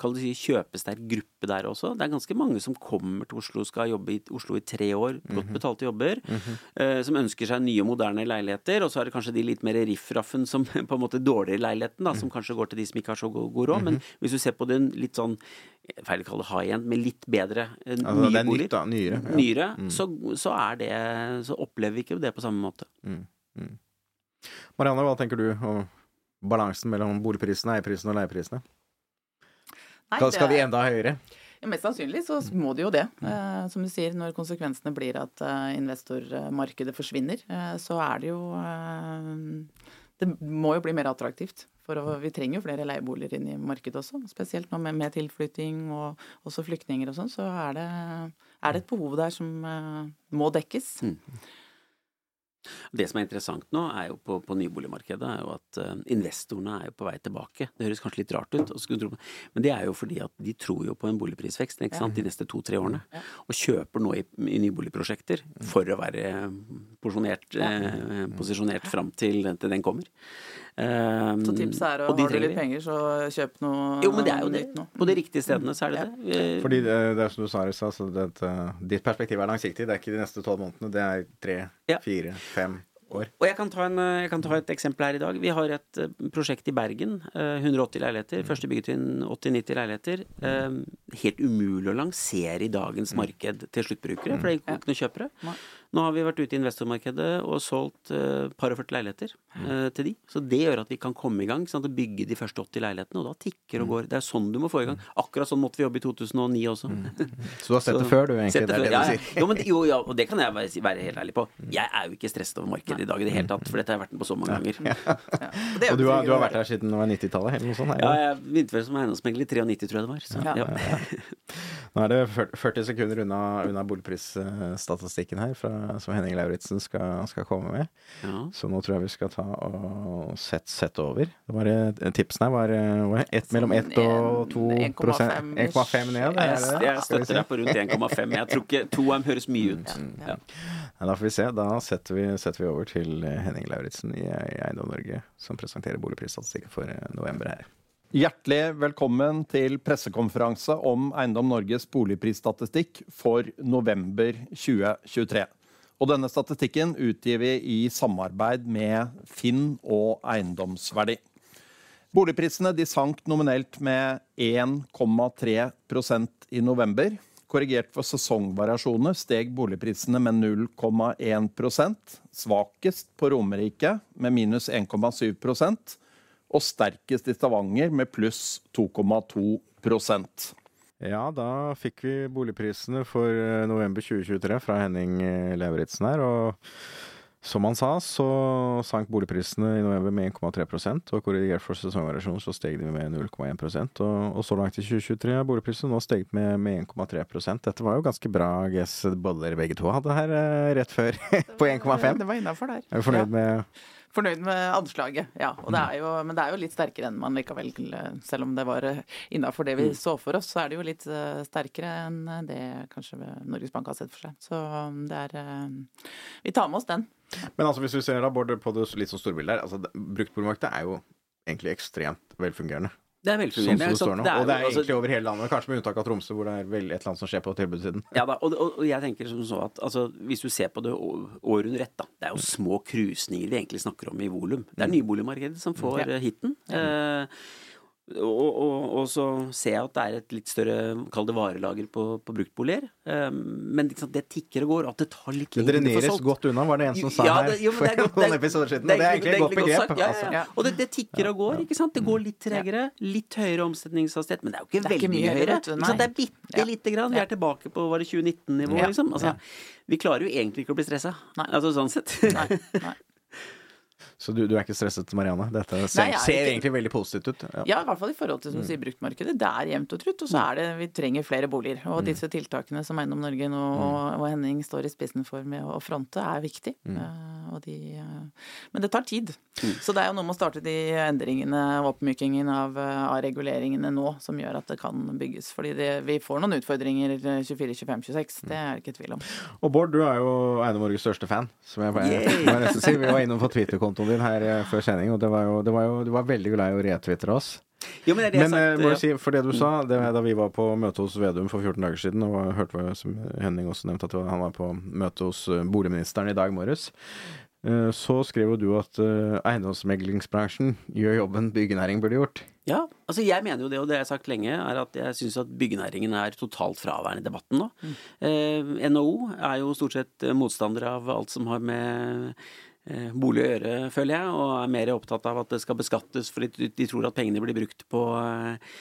kall det si, kjøpesterk gruppe der også. Det er ganske mange som kommer til Oslo, skal jobbe i Oslo i tre år, godt betalte jobber, eh, som ønsker seg nye, moderne leiligheter. Og så er det kanskje de litt mer riffraffen som på en måte dårligere leiligheten, da, som kanskje går til de som ikke har så god råd. Men hvis du ser på den litt sånn feil å kalle det high end, men litt bedre eh, Altså, nye det er boliger nytt, da. Nyere. Ja. nyere, så, så er det Så opplever vi ikke det på samme måte. Marianne, hva tenker du om balansen mellom boligprisene, eierprisene og leieprisene? Nei, det skal de er- enda høyere? Ja, Mest sannsynlig så må det jo det. Eh, som du sier, når konsekvensene blir at eh, investormarkedet forsvinner, eh, så er det jo eh, Det må jo bli mer attraktivt. For å, vi trenger jo flere leieboliger inn i markedet også. Spesielt nå med, med tilflytting og også flyktninger og sånn, så er det, er det et behov der som uh, må dekkes. Det som er interessant nå, er jo på, på nyboligmarkedet, er jo at uh, investorene er jo på vei tilbake. Det høres kanskje litt rart ut, tro men det er jo fordi at de tror jo på en boligprisvekst ikke sant, de neste to-tre årene. Og kjøper nå i, i nyboligprosjekter for å være posisjonert, porsjonert, eh, posisjonert fram til, til den kommer. Eh, Så tipset er å har du litt penger, så kjøp noe Jo, men det er jo det. nytt nå. På de riktige stedene så er det det. Eh, Fordi det, det er som du sa, det, at, ditt perspektiv er langsiktig. Det er ikke de neste tolv månedene, det er tre, Ja. fire, fem år. Og jeg kan, ta en, eh, jeg kan ta et eksempel her i dag. Vi har et eh, prosjekt i Bergen. eh, 180 leiligheter. Første byggetrinn 80-90 leiligheter. Eh, Helt umulig å lansere i dagens marked til sluttbrukere, for det er ikke noen kjøpere. Nå har vi vært ute i investormarkedet og solgt eh, par og 40 leiligheter eh, til de. Så det gjør at vi kan komme i gang sånn at bygge de første 80 leilighetene, og da tikker og går. Det er sånn du må få i gang. Akkurat sånn måtte vi jobbe i 2009 også. Så du har sett Så- det før, du, egentlig? Det er det ja, du ja. sier. Jo, men, jo, ja, og det kan jeg være, være helt ærlig på. Jeg er jo ikke stresset over markedet i dag i det hele tatt, for dette har jeg vært med på så mange ganger. Ja. Og det Og du har, du har vært her siden 90-tallet? eller noe sånt? Ja, jeg begynte vel som eiendomsmegler i 93, tror jeg det var. Så, Ja. ja. Nå er det 40 sekunder unna, unna boligprisstatistikken her, fra, som Henning Lauritzen skal, skal komme med. Ja. Så nå tror jeg vi skal ta og sette set over. Det var, eh, tipsen her var, eh, var ett, mellom 1 og 2 1,5 prosent. 1,5 ned. Jeg, er det jeg støtter deg på rundt 1,5. Jeg tror ikke 2M høres mye ut. Ja. Ja, da får vi se. Da setter vi, setter vi over til Henning Lauritzen i, i Eiendom Norge, som presenterer boligprisstatistikken for eh, november her. Hjertelig velkommen til pressekonferanse om Eiendom Norges boligprisstatistikk for november 2023. Og denne statistikken utgir vi i samarbeid med Finn og Eiendomsverdi. Boligprisene sank nominelt med 1,3% i november. Korrigert for sesongvariasjoner steg boligprisene med 0,1% Svakest på Romerike med minus 1,7 og sterkest i Stavanger med pluss 2,2% Ja, da fikk vi boligprisene for eh, november 2023 fra Henning Leveritsen Lauritzen her. Og som han sa, så sank boligprisene i november med 1,3% og korrigert for sesongvariasjon så steg de med 0,1 og, og så langt i 2023 har boligprisene nå steget med, med 1,3% Dette var jo ganske bra guess boller begge to hadde her eh, rett før, på 1,5. Det var innafor der. Er du fornøyd Ja. med Fornøyd med anslaget, ja. Og det er jo, men det er jo litt sterkere enn man likevel Selv om det var innafor det vi så for oss, så er det jo litt eh, sterkere enn det kanskje Norges Bank har sett for seg. Så um, det er eh, Vi tar med oss den. Men altså, hvis vi ser da, Bård, på det litt sånn storbildet her, altså, det- bruktboligmarkedet er jo egentlig ekstremt velfungerende. Det er Sånn velfungerende. som det står nå. det er Og det er altså- egentlig over hele landet, kanskje med unntak av Tromsø, hvor det er vel et eller annet som skjer på tilbudssiden. Ja da, og, og, jeg tenker som så at altså, hvis du ser på det år under ett, da. Det er jo små krusninger vi egentlig snakker om i volum. Det er nyboligmarkedet som får Ja. hiten. hiten. Eh, og, og, og så ser jeg at det er et litt større, kall det varelager på, på bruktboliger. Um, men sant, det tikker og går, at det tar litt Det lengre tid å få dreneres godt unna, var det en som sa Ja, det- jo, her er for godt- noen episoder siden. Det, det er egentlig et godt begrep. sagt. Ja, ja, altså. ja. Og det, det tikker og går, ikke sant. Det går litt tregere. Litt høyere omsetningshastighet, men det er jo ikke er ikke veldig mye høyere, høyere. Det er bitte lite grann. Vi er tilbake på var det 2019-nivå, liksom. Altså, vi klarer jo egentlig ikke å bli stressa. Altså sånn sett. Nei, nei. Så du, du er ikke stresset, Marianne? Dette ser, Nei, er ser egentlig veldig positivt ut. Ja. Ja, i hvert fall i forhold til som sier, bruktmarkedet. Det er jevnt og trutt. Og så er det vi trenger flere boliger. Og disse tiltakene som Eiendom Norge nå og, og Henning står i spissen for med å fronte, er viktig. Eh, og de, uh, men det tar tid. Så det er jo noe med å starte de endringene og oppmykingen av, eh, av reguleringene nå som gjør at det kan bygges. Fordi det, vi får noen utfordringer 24, 25, 26. Det er det ikke tvil om. Og Bård, du er jo Eiendom Norges største fan, som jeg, bare, yeah. må nesten si. Vi var innom på Twitter-kontoen din her eh, før sending, og det var jo, det var jo, du var veldig glad i å retwitre oss. Jo, men det er det Men eh, sagt, må ja. jeg si, for det du sa, det var da vi var på møte hos Vedum for 14 dager siden, og hørte hva som Henning også nevnte, at var- han var på møte hos eh, boligministeren i dag morges, eh, så skrev jo du at eiendomsmeglingsbransjen gjør jobben byggenæring burde gjort. Ja, altså jeg mener jo det, og det jeg har sagt lenge, er at jeg syns at byggenæringen er totalt fraværende i debatten nå. Eh, NHO er jo stort sett motstander av alt som har med bolig å gjøre, føler jeg, og er mer opptatt av at det skal beskattes fordi de tror at pengene blir brukt på eh,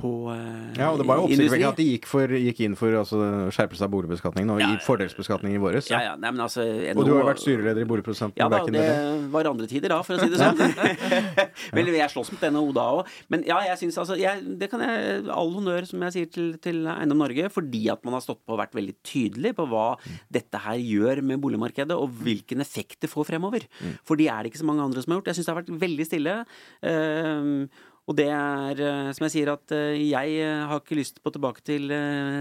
på eh, Ja, og det var jo oppsiktsvekkende at de gikk, for, gikk inn for altså, skjerpelse av boligbeskatningen og Ja, i fordelsbeskatningen i våres. Ja, ja, nei, men altså Og du har jo vært styreleder i Boligprodusenten. Ja da, det var andre tider da, for å si det sånn. Vel, jeg slåss mot NHO da òg. Men ja, jeg syns altså jeg, Det kan jeg All honnør, som jeg sier til, til Eiendom Norge, fordi at man har stått på og vært veldig tydelig på hva dette her gjør med boligmarkedet, og hvilken effekt det får fremover. For de er det ikke så mange andre som har gjort. Jeg syns det har vært veldig stille. Ehm, og det er, eh, som jeg sier, at eh, jeg eh, har ikke lyst på tilbake til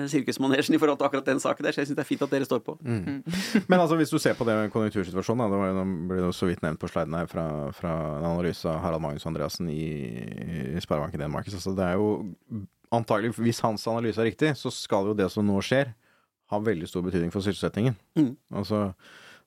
sirkusmanesjen i forhold til akkurat den saken der, så jeg syns det er fint at dere står på. Men altså, hvis du ser på det med konjunktursituasjonen, da, det var jo, ble det jo så vidt nevnt på sliden her fra, fra en analyse av Harald Magnus Andreassen i, i Sparebanken Danmark. Så det er jo antagelig, hvis hans analyse er riktig, så skal jo det som nå skjer, ha veldig stor betydning for sysselsettingen. Mm. Altså,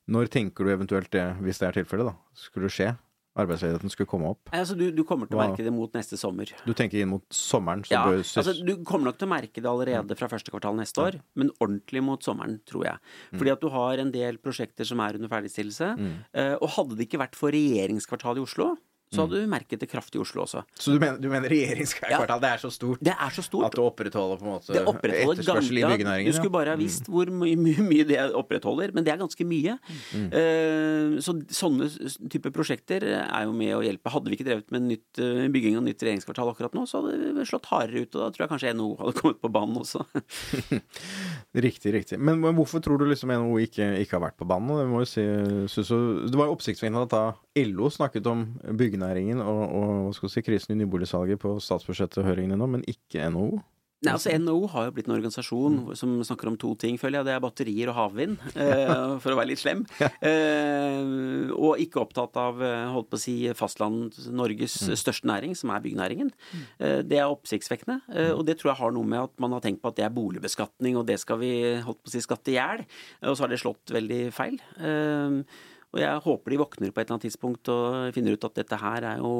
når tenker du eventuelt det, hvis det er tilfellet, da, skulle det skje? Arbeidsledigheten skulle komme opp. Altså, du, du kommer til å merke det mot neste sommer. Du tenker inn mot sommeren, så Ja, bør altså Du kommer nok til å merke det allerede fra første kvartal neste år, men ordentlig mot sommeren, tror jeg. Fordi at du har en del prosjekter som er under ferdigstillelse. Mm. eh, Og hadde det ikke vært for regjeringskvartalet i Oslo, så hadde du merket det kraftig i Oslo også. Så du mener, du mener regjeringskvartal, det er så stort Det er så stort. at det opprettholder på en måte etterspørsel i byggenæringen? Du skulle bare ha visst hvor mye, mye, mye det opprettholder, men det er ganske mye. Mm. Uh, så sånne typer type prosjekter er jo med å hjelpe. Hadde vi ikke drevet med nytt, eh, bygging av nytt regjeringskvartal akkurat nå, så hadde vi slått hardere ut, og da tror jeg kanskje NHO hadde kommet på banen også. Riktig, riktig. Men, men hvorfor tror du liksom NHO ikke, ikke har vært på banen? Det, si, synes det var jo oppsiktsvekkende at da LO snakket om byggenæringen og, og si, krisen i nyboligsalget på statsbudsjettet-høringene nå, men ikke NHO. Nei, altså NHO har jo blitt en organisasjon som snakker om to ting, føler jeg. Det er batterier og havvind, eh, for å være litt slem. Eh, og ikke opptatt av eh, holdt på å si, fastland Norges største næring, som er byggenæringen. Eh, det er oppsiktsvekkende, og det tror jeg har noe med at man har tenkt på at det er boligbeskatning, og det skal vi holdt på å si, skatte i hjel. Og så har det slått veldig feil. Eh, og jeg håper de våkner på et eller annet tidspunkt og finner ut at dette her er jo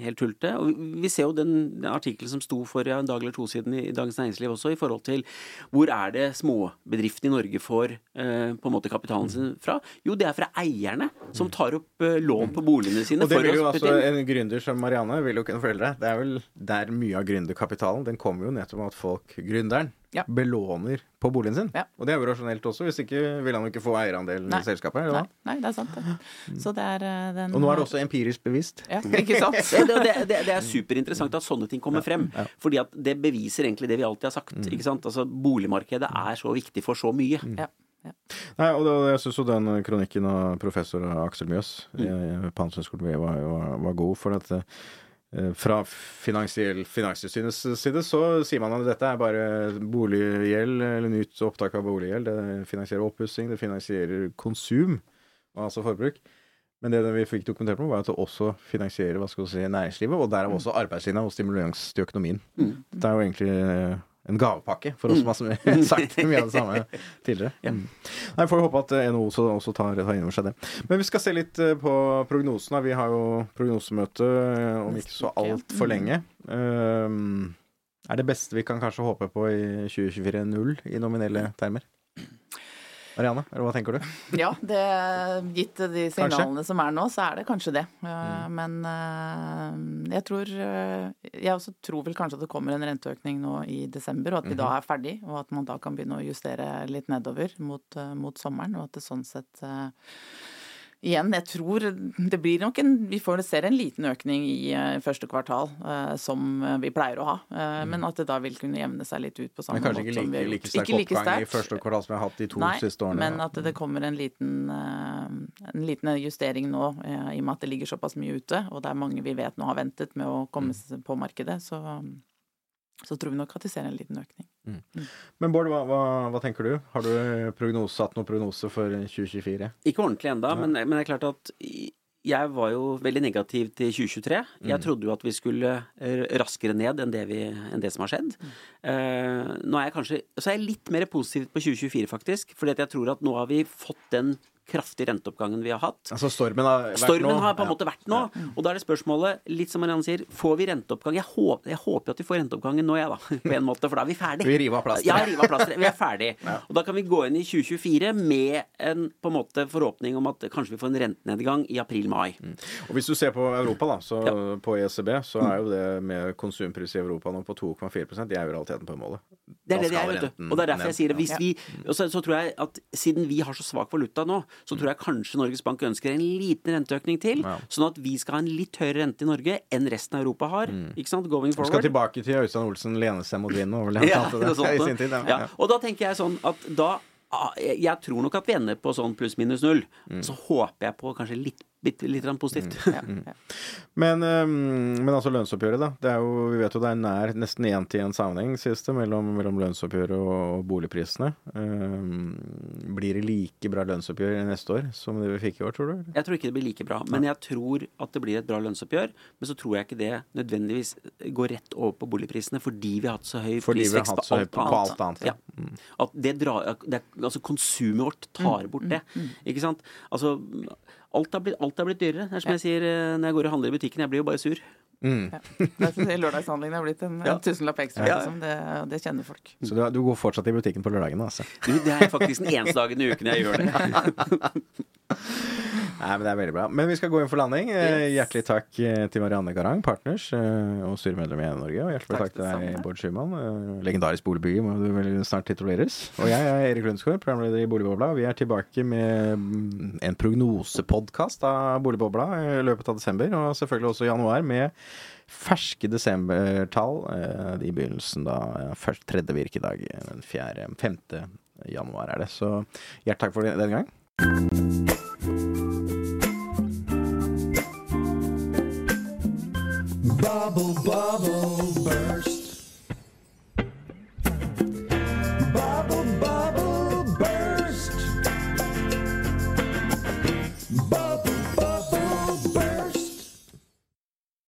helt tullete. Og vi ser jo den, artikkelen som sto for ja, en dag eller to siden i Dagens Næringsliv også, i forhold til hvor er det småbedriftene i Norge får eh, på en måte kapitalen sin fra? Jo, det er fra eierne som tar opp eh, lån på boligene sine. Og det vil jo altså. En gründer som Marianne vil jo kunne fortelle deg. Det er vel der mye av gründerkapitalen den kommer jo nettopp av at folk, gründeren, Ja. belåner på boligen sin. Ja. Og det er jo rasjonelt også. Hvis ikke vil han jo ikke få eierandelen Nei. i selskapet. eller Nei, nei, det er sant, det. Så det er eh, den Og nå er det også empirisk bevist. Ja, ikke sant? Det, det, det, det er superinteressant at sånne ting kommer frem. Fordi at det beviser egentlig det vi alltid har sagt. ikke sant? Altså Boligmarkedet er så viktig for så mye. Ja. ja. Nei, og det, jeg syns jo den kronikken av professor Aksel Mjøs Mm. i på Handelshøyskolen var, var, var god. For at eh, fra finansiell, Finanstilsynets side så sier man at dette er bare boliggjeld, eller nytt opptak av boliggjeld. Det finansierer oppussing, det finansierer konsum, altså forbruk. Men det vi fikk dokumentert på, var at det også finansierer hva skal vi si, næringslivet, og derav også arbeidslinja og stimulans til økonomien. Det er jo egentlig eh, en gavepakke for oss som har sagt mye av det samme tidligere. Mm. Nei, Får vi håpe at eh, NHO også, også tar, tar inn over seg det. Men vi skal se litt eh, på prognosene. Vi har jo prognosemøte eh, om ikke så altfor lenge. Um, er det beste vi kan kanskje håpe på i 2024 null i nominelle termer? Marianne, eller hva tenker du? Ja, det, gitt de Kanskje. signalene som er nå, så er det kanskje det. Mm. Men eh, jeg tror eh, Jeg også tror vel kanskje at det kommer en renteøkning nå i desember, og at vi da er ferdig, og at man da kan begynne å justere litt nedover mot, eh, mot sommeren, og at det sånn sett eh, Igjen, jeg tror det blir nok en Vi får ser en liten økning i eh, første kvartal, eh, som vi pleier å ha. Eh, Men at det da vil kunne jevne seg litt ut på samme måte ikke som vi like, har like gjort. sterk Ikke like oppgang i første kvartal som vi har hatt de to Nei, siste årene. men at det kommer en liten, eh, en liten justering nå, eh, i og med at det ligger såpass mye ute, og det er mange vi vet nå har ventet med å komme Mm. på markedet, så, så tror vi nok at vi ser en liten økning. Men Bård, hva, hva, hva tenker du? Har du prognose, satt noen prognose for 2024? Ikke ordentlig enda, men, men det er klart at jeg var jo veldig negativ til 2023. Jeg trodde jo at vi skulle eh, raskere ned enn det, vi, enn det som har skjedd. Uh, nå er jeg kanskje Så er jeg litt mer positiv på 2024, faktisk. Fordi jeg tror at nå har vi fått den kraftige renteoppgangen vi har hatt. Altså Stormen har vært Stormen nå. har på en måte vært nå, og da er det spørsmålet, litt som Marianne sier, får vi renteoppgang? Jeg håper, jeg håper at vi får renteoppgangen nå, jeg, da. På en måte, for da er vi ferdig. Vi river av plasteret. Ja, river av plasteret. Vi er ferdig. Og da kan vi gå inn i 2024 med en på en måte forhåpning om at kanskje vi får en rentenedgang i april-mai. Og Hvis du ser på Europa, da, så Ja. på ECB, så er jo det med konsumpris i Europa nå på 2,4% Det er jo realiteten på målet. Det er det det er, vet du. Og det er derfor jeg sier det. Hvis vi, og så, så tror jeg at siden vi har så svak valuta nå, så tror jeg kanskje Norges Bank ønsker en liten renteøkning til, Ja. sånn at vi skal ha en litt høyere rente i Norge enn resten av Europa har. Ikke sant? Going forward. Vi skal tilbake til Øystein Olsen lene seg mot vinden. og vel han Ja, det sånt i sin tid. Ja. Ja. Og da tenker jeg sånn at da ah, jeg tror nok at vi ender på sånn pluss-minus null. Mm. Så håper jeg på kanskje litt, bitte litt positivt. Mm. ja. Men, men altså lønnsoppgjøret, da. Det er jo, vi vet jo det er nær nesten én-til-én sammenheng sies det, mellom, mellom lønnsoppgjøret og, boligprisene. Um, blir det like bra lønnsoppgjør neste år som det vi fikk i år, tror du? Jeg tror ikke det blir like bra, men jeg tror at det blir et bra lønnsoppgjør. Men så tror jeg ikke det nødvendigvis går rett over på boligprisene fordi vi har hatt så høy Fordi vi har prisvekst hatt så høy på alt annet, ja. Mm. At det drar, det, altså konsumet vårt tar Mm, bort det. Ikke sant? Altså alt har, blitt, alt har blitt dyrere. Det er som jeg sier eh, når jeg går og handler i butikken, jeg blir jo bare sur. Mm. Ja. Lørdagshandlingen er blitt en, Ja. en tusenlapp ekstra. Ja. Liksom. Det, det kjenner folk. Så du, du går fortsatt i butikken på lørdagene, altså? Du, det er faktisk den eneste dagen i uken jeg gjør det. Nei, men Det er veldig bra. Men vi skal gå inn for landing. Yes. Hjertelig takk eh, til Marianne Garang, partners eh, og styremedlem i Ene Norge. Og hjertelig Takk takk til deg, samme. Bård Schumann. eh, Legendarisk boligbygger må du vel snart tituleres. Og jeg er Erik Lundsgaard, programleder i Boligbobla. Vi er tilbake med mm, en prognosepodkast av Boligbobla i løpet av desember, og selvfølgelig også januar med ferske desembertall eh, i begynnelsen da eh, først tredje virkedag, eh, den fjerde, femte januar er det. Så hjertelig takk for denne gang. Bubble, bubble, burst.